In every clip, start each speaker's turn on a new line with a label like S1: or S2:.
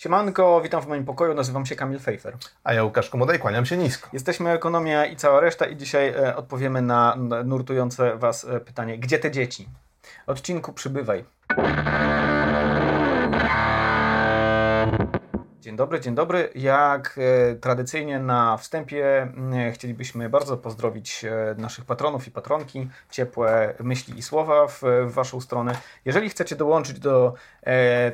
S1: Siemanko, witam w moim pokoju, nazywam się Kamil Fejfer.
S2: A ja Łukasz Komodej, kłaniam się nisko.
S1: Jesteśmy Ekonomia i cała reszta i dzisiaj e, odpowiemy na nurtujące Was e, pytanie, gdzie te dzieci? Odcinku przybywaj. Dzień dobry, dzień dobry. Jak e, tradycyjnie na wstępie e, chcielibyśmy bardzo pozdrowić e, naszych patronów i patronki, ciepłe myśli i słowa w, w Waszą stronę. Jeżeli chcecie dołączyć do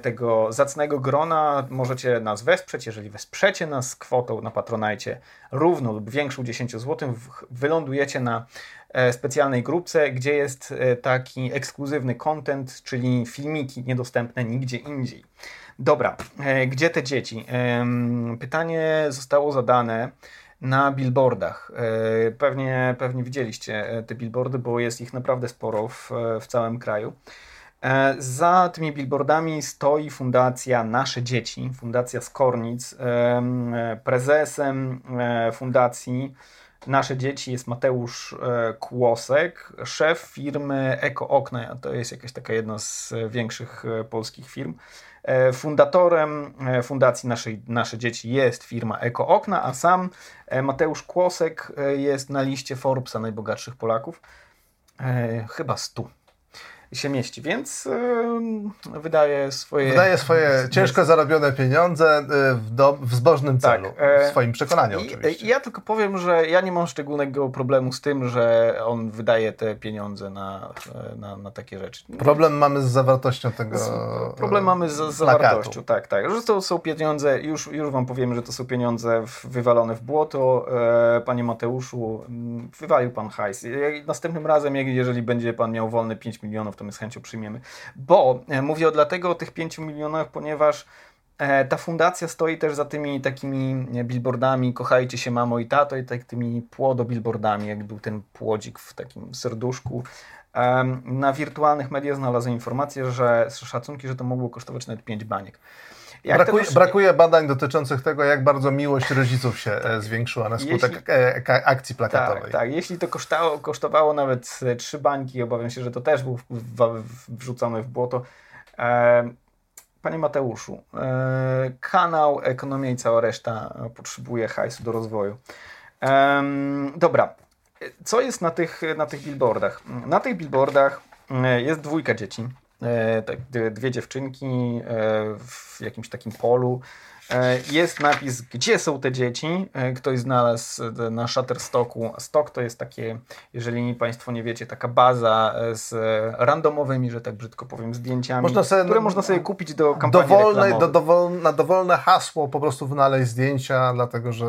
S1: tego zacnego grona, możecie nas wesprzeć. Jeżeli wesprzecie nas kwotą na Patronajcie równą lub większą 10 zł, wylądujecie na specjalnej grupce, gdzie jest e, taki ekskluzywny content, czyli filmiki niedostępne nigdzie indziej. Dobra, e, gdzie te dzieci? Pytanie zostało zadane na billboardach. E, pewnie, pewnie widzieliście e, te billboardy, bo jest ich naprawdę sporo w, w całym kraju. Za tymi billboardami stoi Fundacja Nasze Dzieci, Fundacja Skornic. Prezesem fundacji Nasze Dzieci jest Mateusz Kłosek, szef firmy Eko Okna. To jest jakaś taka jedna z większych polskich firm. E, fundatorem e, fundacji naszej, Nasze Dzieci jest firma Eko Okna, a sam e, Mateusz Kłosek jest na liście Forbesa najbogatszych Polaków. Chyba 100 się mieści, więc yy, wydaje swoje...
S2: Wydaje swoje ciężko zarobione pieniądze y, w, do, w zbożnym tak, celu, w swoim przekonaniu
S1: i,
S2: oczywiście.
S1: Ja tylko powiem, że ja nie mam szczególnego problemu z tym, że on wydaje te pieniądze na, na, na takie rzeczy.
S2: Problem mamy z zawartością tego
S1: Problem mamy z, z zawartością, tak, tak. Że to są pieniądze, już, już wam powiem, że to są pieniądze wywalone w błoto. E, panie Mateuszu, wywalił pan hajs. Następnym razem, jeżeli będzie pan miał wolne 5 milionów, to my z chęcią przyjmiemy. Bo e, mówię dlatego o tych 5 milionach, ponieważ e, ta fundacja stoi też za tymi takimi billboardami Kochajcie się mamo i tato i tak tymi płodo billboardami, jak był ten płodzik w takim serduszku. Na wirtualnych mediach znalazłem informację, że szacunki, że to mogło kosztować nawet 5 baniek.
S2: Brakuje, brakuje, badań dotyczących tego, jak bardzo miłość rodziców się e, zwiększyła na skutek Jeśli... E, akcji plakatowej.
S1: Tak, tak. Jeśli to kosztowało, kosztowało nawet e, trzy bańki, obawiam się, że to też był wrzucony w błoto. Panie Mateuszu, kanał Ekonomia i cała reszta potrzebuje hajsu do rozwoju. Dobra, co jest na tych, na tych billboardach? Na tych billboardach jest dwójka dzieci. E, tak, dwie dziewczynki e, w jakimś takim polu. E, jest napis, gdzie są te dzieci. Ktoś znalazł na Shutterstocku. Stock to jest takie, jeżeli Państwo nie wiecie, taka baza z randomowymi, że tak brzydko powiem, zdjęciami, można sobie, które można sobie kupić do kampanii dowolnej, do,
S2: dowol, Na dowolne hasło po prostu wynaleźć zdjęcia, dlatego że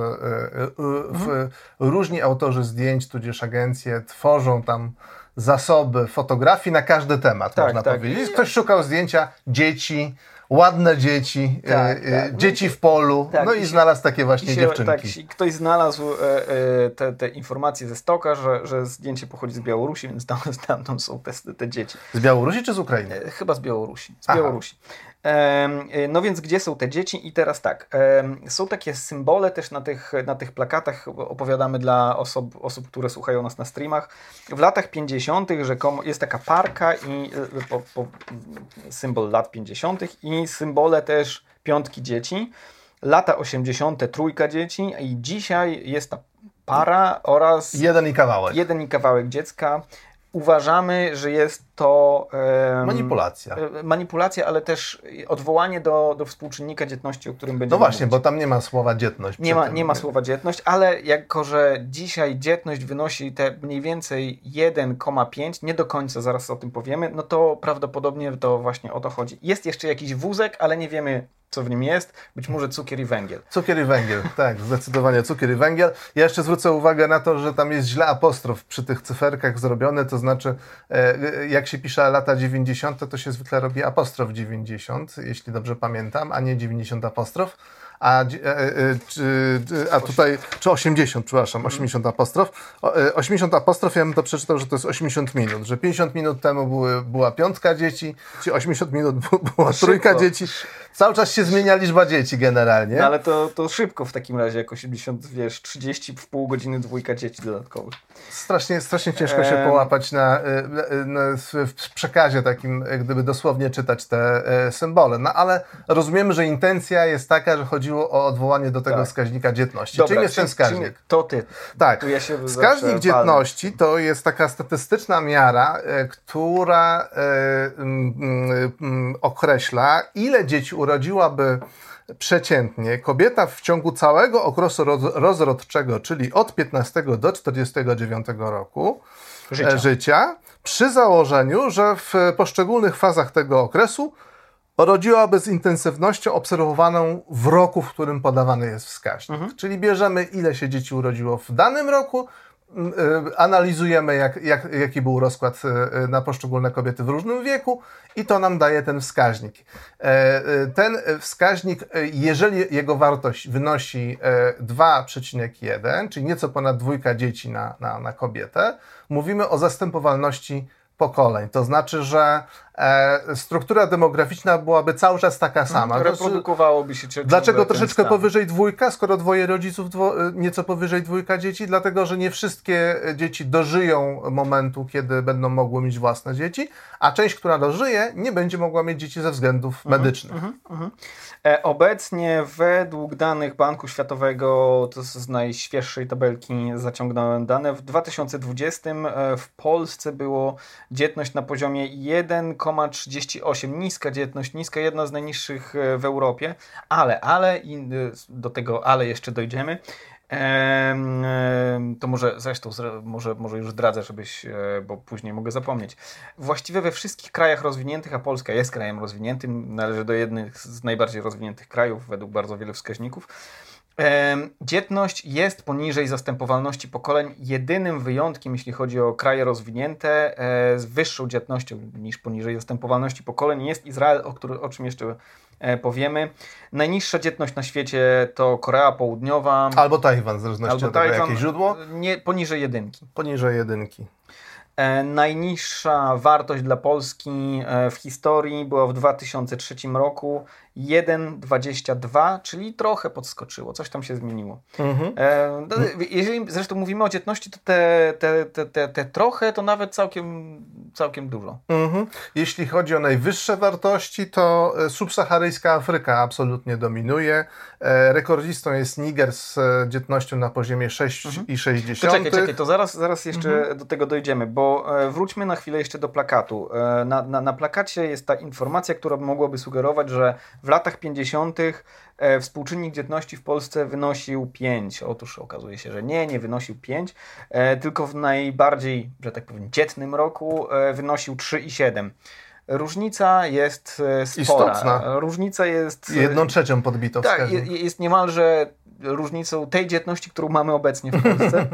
S2: w, mhm. różni autorzy zdjęć, tudzież agencje tworzą tam zasoby fotografii na każdy temat, tak, można tak. powiedzieć. Ktoś szukał zdjęcia dzieci, ładne dzieci, tak, e, e tak. dzieci w polu, tak, no i, i znalazł takie właśnie się, dziewczynki.
S1: Tak, ktoś znalazł e, e, te, te, informacje ze stoka, że, że zdjęcie pochodzi z Białorusi, więc tam, tam są te, te dzieci.
S2: Z Białorusi czy z Ukrainy?
S1: E, chyba z Białorusi. Z Białorusi. No więc gdzie są te dzieci? I teraz tak, są takie symbole też na tych, na tych plakatach, opowiadamy dla osób, osób, które słuchają nas na streamach. W latach 50. rzekomo jest taka parka i y, po, po, symbol lat 50. i symbole też piątki dzieci. Lata 80. trójka dzieci i dzisiaj jest ta para oraz...
S2: Jeden i kawałek.
S1: Jeden i kawałek dziecka uważamy, że jest to
S2: um, manipulacja.
S1: E, manipulacja, ale też odwołanie do, do współczynnika dzietności, o którym będziemy
S2: No właśnie,
S1: mówić.
S2: bo tam nie ma słowa dzietność.
S1: Nie ma, nie ma słowa dzietność, ale jako, że dzisiaj dzietność wynosi te mniej więcej 1,5, nie do końca, zaraz o tym powiemy, no to prawdopodobnie to właśnie o to chodzi. Jest jeszcze jakiś wózek, ale nie wiemy co w nim jest, być może cukier i węgiel.
S2: Cukier i węgiel, tak, zdecydowanie cukier i węgiel. Ja jeszcze zwrócę uwagę na to, że tam jest źle apostrof przy tych cyferkach zrobione, to znaczy e, jak się pisze lata 90, to się zwykle robi apostrof 90, jeśli dobrze pamiętam, a nie 90 apostrof. A, e, e, a tutaj, czy 80, przepraszam, 80 apostrof. 80 apostrof, ja bym to przeczytał, że to jest 80 minut, że 50 minut temu były, była piątka dzieci, czy 80 minut była trójka dzieci. Cały czas się zmienia liczba dzieci generalnie.
S1: No ale to, to szybko w takim razie, jak 80, wiesz, 30 w pół godziny dwójka dzieci dodatkowych.
S2: Strasznie, strasznie ciężko się połapać na, na, w przekazie takim, gdyby dosłownie czytać te e, symbole. No ale rozumiemy, że intencja jest taka, że chodziło o odwołanie do tego tak. wskaźnika dzietności. Dobra, Czym jest ten wskaźnik?
S1: To ty.
S2: Tak. Ja wskaźnik dzietności to jest taka statystyczna miara, e, która e, określa, ile dzieci urodziłaby przeciętnie kobieta w ciągu całego okresu rozrodczego, czyli od 15 do 49 roku życia. życia, przy założeniu, że w poszczególnych fazach tego okresu rodziłaby z intensywnością obserwowaną w roku, w którym podawany jest wskaźnik. Mhm. Czyli bierzemy, ile się dzieci urodziło w danym roku, Y, analizujemy, jak, jak, jaki był rozkład y, na poszczególne kobiety w różnym wieku i to nam daje ten wskaźnik. E, y, ten wskaźnik, jeżeli jego wartość wynosi 2,1, czyli nieco ponad dwójka dzieci na, na, na kobietę, mówimy o zastępowalności pokoleń. To znaczy, że e, struktura demograficzna byłaby cały czas taka mhm. sama.
S1: Reprodukowałoby się ciągle
S2: Dlaczego troszeczkę powyżej dwójka, skoro dwoje rodziców, dwo, e, nieco powyżej dwójka dzieci? Dlatego, że nie wszystkie dzieci dożyją momentu, kiedy będą mogły mieć własne dzieci, a część, która dożyje, nie będzie mogła mieć dzieci ze względów mhm, medycznych. Mhm, mhm.
S1: E, obecnie według danych Banku Światowego, to z najświeższej tabelki zaciągnąłem dane, w 2020 e, w Polsce było dzietność na poziomie 1,38. Niska dzietność, niska, jedna z najniższych e, w Europie, ale, ale, i do tego ale jeszcze dojdziemy, to może zresztą, może, może już zdradzę, żebyś, e, bo później mogę zapomnieć. Właściwie we wszystkich krajach rozwiniętych, a Polska jest krajem rozwiniętym, należy do jednych z najbardziej rozwiniętych krajów według bardzo wielu wskaźników. Dzietność jest poniżej zastępowalności pokoleń. Jedynym wyjątkiem, jeśli chodzi o kraje rozwinięte e, z wyższą dzietnością niż poniżej zastępowalności pokoleń, jest Izrael, o, który, o czym jeszcze E, powiemy. Najniższa dzietność na świecie to Korea Południowa.
S2: Albo Tajwan, w zależności Albo od tego, Tajwan, jakie źródło.
S1: Nie, poniżej jedynki.
S2: Poniżej jedynki.
S1: E, najniższa wartość dla Polski e, w historii była w 2003 roku 1,22, czyli trochę podskoczyło, coś tam się zmieniło. Mhm. E, jeżeli zresztą mówimy o dzietności, to te, te, te, te, te trochę to nawet całkiem, całkiem dużo. Mhm.
S2: Jeśli chodzi o najwyższe wartości, to e, subsaharyjska Afryka absolutnie dominuje. E, rekordzistą jest Niger z dzietnością na poziomie 6,6. Mhm.
S1: To czekaj, czekaj, to zaraz, zaraz jeszcze mhm. do tego dojdziemy, bo wróćmy na chwilę jeszcze do plakatu. Na, na, na plakacie jest ta informacja, która mogłaby sugerować, że w latach 50. E, współczynnik dzietności w Polsce wynosił 5. Otóż okazuje się, że nie, nie wynosił 5, e, tylko w najbardziej, że tak powiem, dzietnym roku e, wynosił 3,7. Różnica jest spora. Istotna. Różnica jest.
S2: Jedną trzecią podbito.
S1: Tak, jest niemalże różnicą tej dzietności, którą mamy obecnie w Polsce.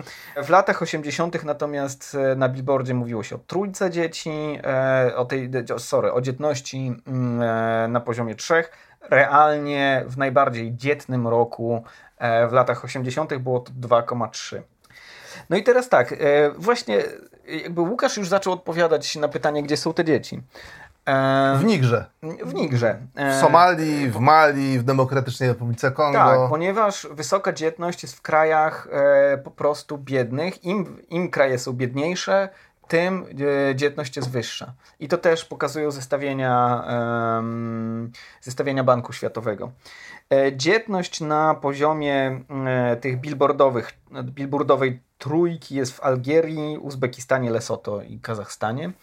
S1: W latach 80. natomiast e, na billboardzie mówiło się o trójce dzieci, e, o tej, sorry, o dzietności mm, e, na poziomie trzech. Realnie w najbardziej dzietnym roku w latach 80. było to 2,3. No i teraz tak, właśnie jakby Łukasz już zaczął odpowiadać na pytanie, gdzie są te dzieci.
S2: W Nigrze.
S1: W Nigrze.
S2: W Somalii, w Mali, w Demokratycznej Republice Kongo. Tak,
S1: ponieważ wysoka dzietność jest w krajach e, po prostu biednych. Im, Im kraje są biedniejsze, tym e, dzietność jest wyższa. I to też pokazują zestawienia, e, zestawienia Banku Światowego. E, dzietność na poziomie e, tych billboardowych, billboardowej trójki jest w Algierii, Uzbekistanie, Lesoto i Kazachstanie.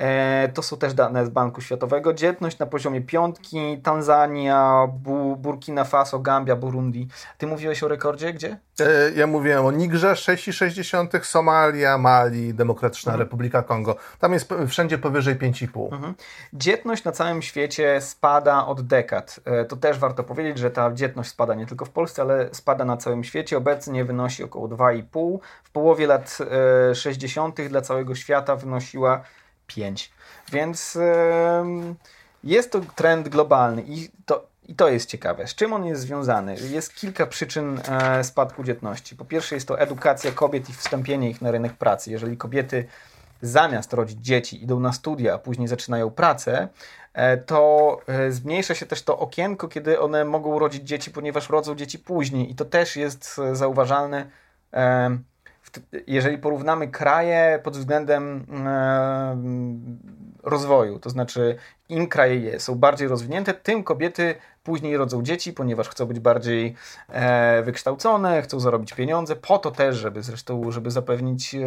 S1: E, to są też dane z Banku Światowego. Dzietność na poziomie piątki, Tanzania, Bu Burkina Faso, Gambia, Burundi. Ty mówiłeś o rekordzie gdzie?
S2: E, ja mówiłem o Nigrze 6,6, Somalia, Mali, Demokratyczna mhm. Republika Kongo. Tam jest wszędzie powyżej 5,5. Mhm.
S1: Dzietność na całym świecie spada od dekad. E, to też warto powiedzieć, że ta dzietność spada nie tylko w Polsce, ale spada na całym świecie. Obecnie wynosi około 2,5. W połowie lat 60. dla całego świata wynosiła 5. Więc jest to trend globalny i to I to jest ciekawe. Z czym on jest związany? Jest kilka przyczyn e, spadku dzietności. Po pierwsze jest to edukacja kobiet i wstąpienie ich na rynek pracy. Jeżeli kobiety zamiast rodzić dzieci idą na studia, a później zaczynają pracę, e, to e, zmniejsza się też to okienko, kiedy one mogą rodzić dzieci, ponieważ rodzą dzieci później. I to też jest e, zauważalne jeżeli porównamy kraje pod względem rozwoju, to znaczy im kraje są bardziej rozwinięte, tym kobiety później rodzą dzieci, ponieważ chcą być bardziej e, wykształcone, chcą zarobić pieniądze, po to też, żeby zresztą, żeby zapewnić e,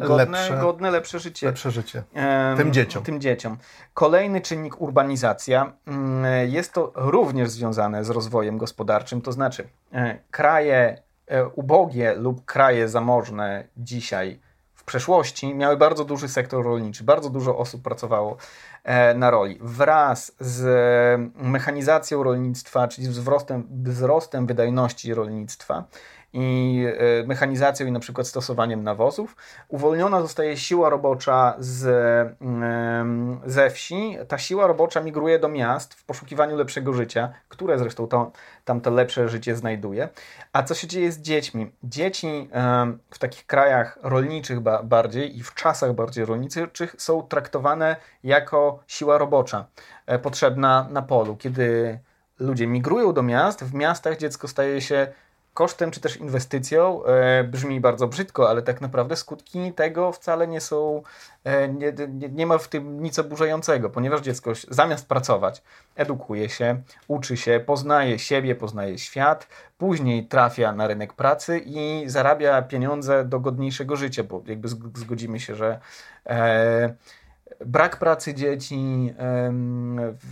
S1: godne, lepsze, godne, lepsze życie.
S2: Lepsze życie. E, tym dzieciom.
S1: Tym dzieciom. Kolejny czynnik urbanizacja. Mm, jest to również związane z rozwojem gospodarczym, to znaczy e, kraje e, ubogie lub kraje zamożne dzisiaj w przeszłości miały bardzo duży sektor rolniczy, bardzo dużo osób pracowało E, na roli. Wraz z mechanizacją rolnictwa, czyli wzrostem, wzrostem wydajności rolnictwa, i e, mechanizacją i na przykład stosowaniem nawozów. Uwolniona zostaje siła robocza z, ze wsi. Ta siła robocza migruje do miast w poszukiwaniu lepszego życia, które zresztą to, tam to lepsze życie znajduje. A co się dzieje z dziećmi? Dzieci w takich krajach rolniczych bardziej i w czasach bardziej rolniczych są traktowane jako siła robocza e, potrzebna na polu. Kiedy ludzie migrują do miast, w miastach dziecko staje się kosztem czy też inwestycją e, brzmi bardzo brzydko, ale tak naprawdę skutki tego wcale nie są, e, nie, nie, nie, ma w tym nic oburzającego, ponieważ dziecko zamiast pracować, edukuje się, uczy się, poznaje siebie, poznaje świat, później trafia na rynek pracy i zarabia pieniądze do godniejszego życia, bo jakby zgodzimy się, że e, brak pracy dzieci,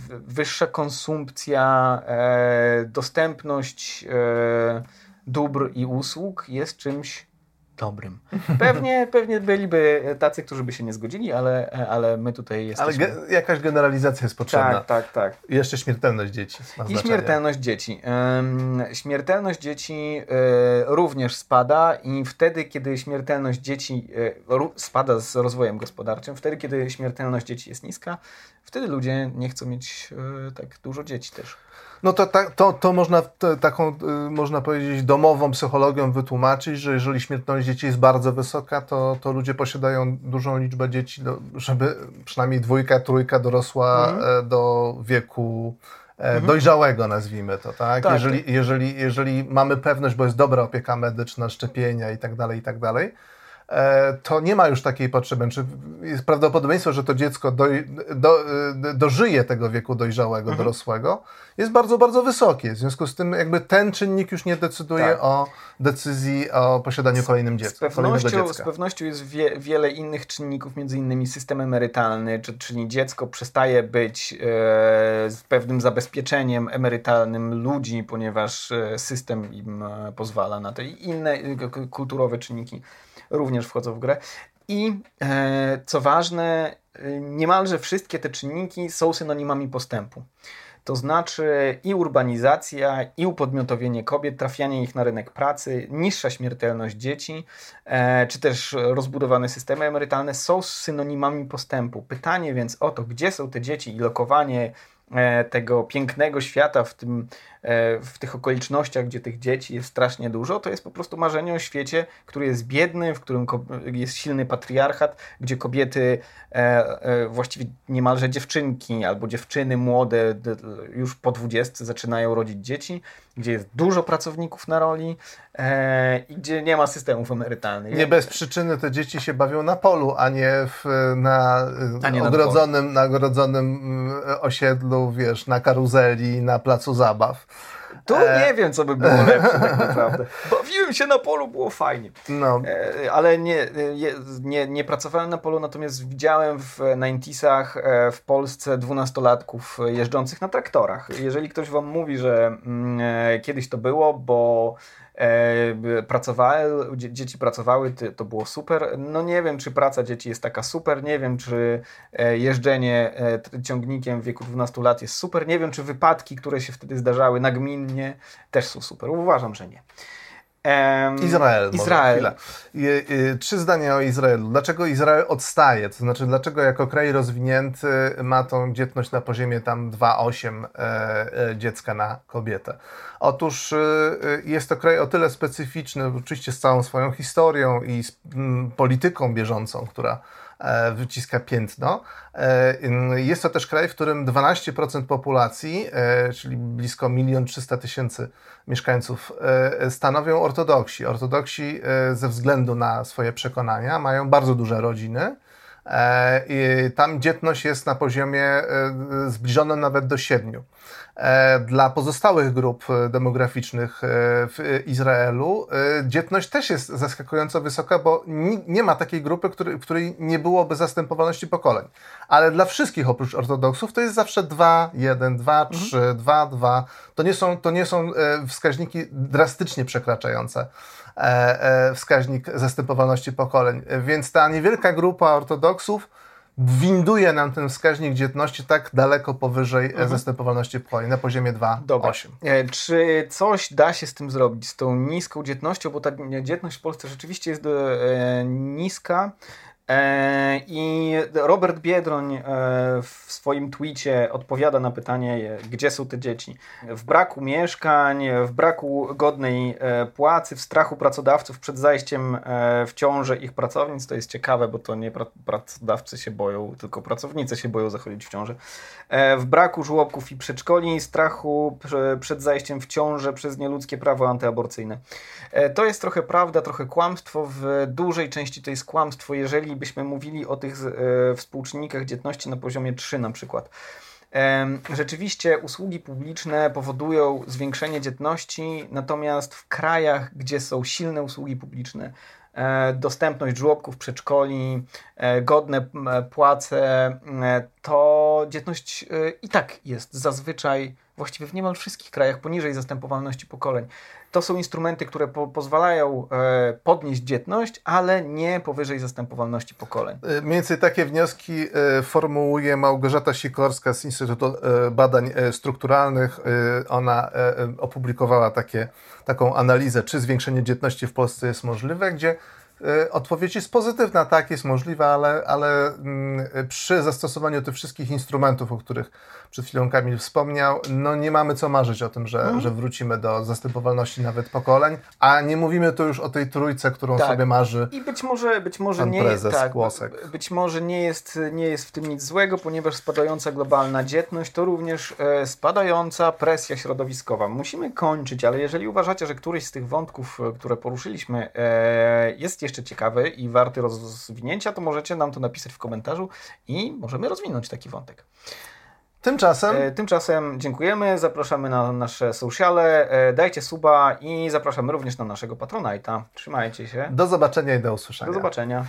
S1: wyższa konsumpcja, e, dostępność e, dóbr i usług jest czymś dobrym. Pewnie, pewnie byliby tacy, którzy by się nie zgodzili, ale, ale my tutaj jesteśmy...
S2: Ale ge jakaś generalizacja jest potrzebna.
S1: Tak, tak, tak.
S2: I jeszcze śmiertelność dzieci.
S1: I śmiertelność dzieci. śmiertelność dzieci e, również spada i wtedy, kiedy śmiertelność dzieci e, spada z rozwojem gospodarczym, wtedy, kiedy śmiertelność dzieci jest niska, wtedy ludzie nie chcą mieć e, tak dużo dzieci też.
S2: No to, to, to można taką, y, można powiedzieć, domową psychologią wytłumaczyć, że jeżeli śmiertelność dzieci jest bardzo wysoka, to, to ludzie posiadają dużą liczbę dzieci, do, żeby przynajmniej dwójka, trójka dorosła mhm. do wieku e, mhm. dojrzałego, nazwijmy to, tak? tak jeżeli. Jeżeli, jeżeli mamy pewność, bo jest dobra opieka medyczna, szczepienia i tak dalej, i tak dalej, E, to nie ma już takiej potrzeby. Czy jest prawdopodobieństwo, że to dziecko do, do, e, dożyje tego wieku dojrzałego, mhm. dorosłego, jest bardzo, bardzo wysokie. W związku z tym jakby ten czynnik już nie decyduje tak. o decyzji o posiadaniu kolejnym dziecka.
S1: Z pewnością, z pewnością jest wie, wiele innych czynników, między innymi system emerytalny, czy, czyli dziecko przestaje być e, z pewnym zabezpieczeniem emerytalnym ludzi, ponieważ e, system im e, pozwala na i inne kulturowe czynniki również wchodzą w grę. I e, co ważne, e, niemalże wszystkie te czynniki są synonimami postępu. To znaczy i urbanizacja, i upodmiotowienie kobiet, trafianie ich na rynek pracy, niższa śmiertelność dzieci, e, czy też rozbudowane systemy emerytalne są synonimami postępu. Pytanie więc o to, gdzie są te dzieci i lokowanie tego pięknego świata w, tym, e, w tych okolicznościach, gdzie tych dzieci jest strasznie dużo, to jest po prostu marzenie o świecie, który jest biedny, w którym jest silny patriarchat, gdzie kobiety, e, właściwie niemalże dziewczynki albo dziewczyny młode, już po dwudziestce zaczynają rodzić dzieci, gdzie jest dużo pracowników na roli i gdzie nie ma systemów emerytalnych.
S2: Nie bez przyczyny te dzieci się bawią na polu, a nie w, na, a nie ogrodzonym, na ogrodzonym mm, osiedlu wiesz, na karuzeli, na placu zabaw.
S1: Tu e... nie wiem, co by było lepsze tak naprawdę. Bawiłem się na polu, było fajnie. No. E, ale nie, nie, nie pracowałem na polu, natomiast widziałem w 90sach e, w Polsce dwunastolatków jeżdżących na traktorach. Jeżeli ktoś wam mówi, że mm, e, kiedyś to było, bo e, pracowały, dzieci pracowały, to było super. No nie wiem, czy praca dzieci jest taka super, nie wiem, czy e, jeżdżenie e, ciągnikiem w wieku 12 lat jest super, nie wiem, czy wypadki, które się wtedy zdarzały nagminnie też są super. Uważam, że nie.
S2: Izrael.
S1: Izrael.
S2: Może, I, i, trzy zdania o Izraelu. Dlaczego Izrael odstaje? To znaczy, dlaczego jako kraj rozwinięty ma tą dzietność na poziomie tam 2,8 e, e, dziecka na kobietę? Otóż e, jest to kraj o tyle specyficzny, oczywiście z całą swoją historią i z polityką bieżącą, która wyciska piętno. E, jest to też kraj, w którym 12% populacji, e, czyli blisko 1 300 tysięcy mieszkańców, stanowią ortodoksi. Ortodoksi ze względu na swoje przekonania mają bardzo duże rodziny. Tam dzietność jest na poziomie zbliżonym nawet do 7. E, dla pozostałych grup e, demograficznych e, w Izraelu dzietność też jest zaskakująco wysoka, bo nie ma takiej grupy, w której nie byłoby zastępowalności pokoleń. Ale dla wszystkich oprócz ortodoksów to jest zawsze 2, 1, 2, 3, 2, 2. To nie są, to nie są wskaźniki drastycznie przekraczające wskaźnik zastępowalności pokoleń. Więc ta niewielka grupa ortodoksów winduje nam ten wskaźnik dzietności tak daleko powyżej mhm. zastępowalności płci, na poziomie 2,8.
S1: E, czy coś da się z tym zrobić, z tą niską dzietnością, bo ta dzietność w Polsce rzeczywiście jest e, niska. E, I Robert Biedroń e, w swoim tweetie odpowiada na pytanie, gdzie są te dzieci. W braku mieszkań, w braku godnej e, płacy, w strachu pracodawców przed zajściem w ciążę ich pracownic. To jest ciekawe, bo to nie pracodawcy się boją, tylko pracownice się boją zachodzić w ciążę. W braku żłobków i przedszkoli, strachu przed zajściem w ciążę przez nieludzkie prawo antyaborcyjne. To jest trochę prawda, trochę kłamstwo. W dużej części to jest kłamstwo, jeżeli byśmy mówili o tych e, współczynnikach dzietności na poziomie 3 na przykład. Rzeczywiście usługi publiczne powodują zwiększenie dzietności, natomiast w krajach, gdzie są silne usługi publiczne, e, dostępność żłobków, przedszkoli, e, godne płace, to dzietność i tak jest zazwyczaj właściwie w niemal wszystkich krajach poniżej zastępowalności pokoleń. To są instrumenty, które po pozwalają e, podnieść dzietność, ale nie powyżej zastępowalności pokoleń. E,
S2: mniej więcej takie wnioski e, formułuje Małgorzata Sikorska z Instytutu Badań Strukturalnych. Ona opublikowała takie, taką analizę, czy zwiększenie dzietności w Polsce jest możliwe, gdzie odpowiedź jest pozytywna, tak, jest możliwa, ale, ale mm, przy zastosowaniu tych wszystkich instrumentów, o których przed chwilą Kamil wspomniał, no nie mamy co marzyć o tym, że, mhm. że wrócimy do zastępowalności nawet pokoleń, a nie mówimy tu już o tej trójce, którą tak. sobie marzy
S1: I być może, być może nie,
S2: prezes
S1: tak,
S2: Kłosek.
S1: Być może nie jest, nie jest w tym nic złego, ponieważ spadająca globalna dzietność to również e, spadająca presja środowiskowa. Musimy kończyć, ale jeżeli uważacie, że któryś z tych wątków, e, które poruszyliśmy e, jest jeszcze jeszcze ciekawy i warty rozwinięcia, to możecie nam to napisać w komentarzu i możemy rozwinąć taki wątek.
S2: Tymczasem.
S1: E, tymczasem dziękujemy, zapraszamy na nasze sociale, e, dajcie suba i zapraszamy również na naszego Patronite'a. Trzymajcie się.
S2: Do zobaczenia i do usłyszenia.
S1: Do zobaczenia.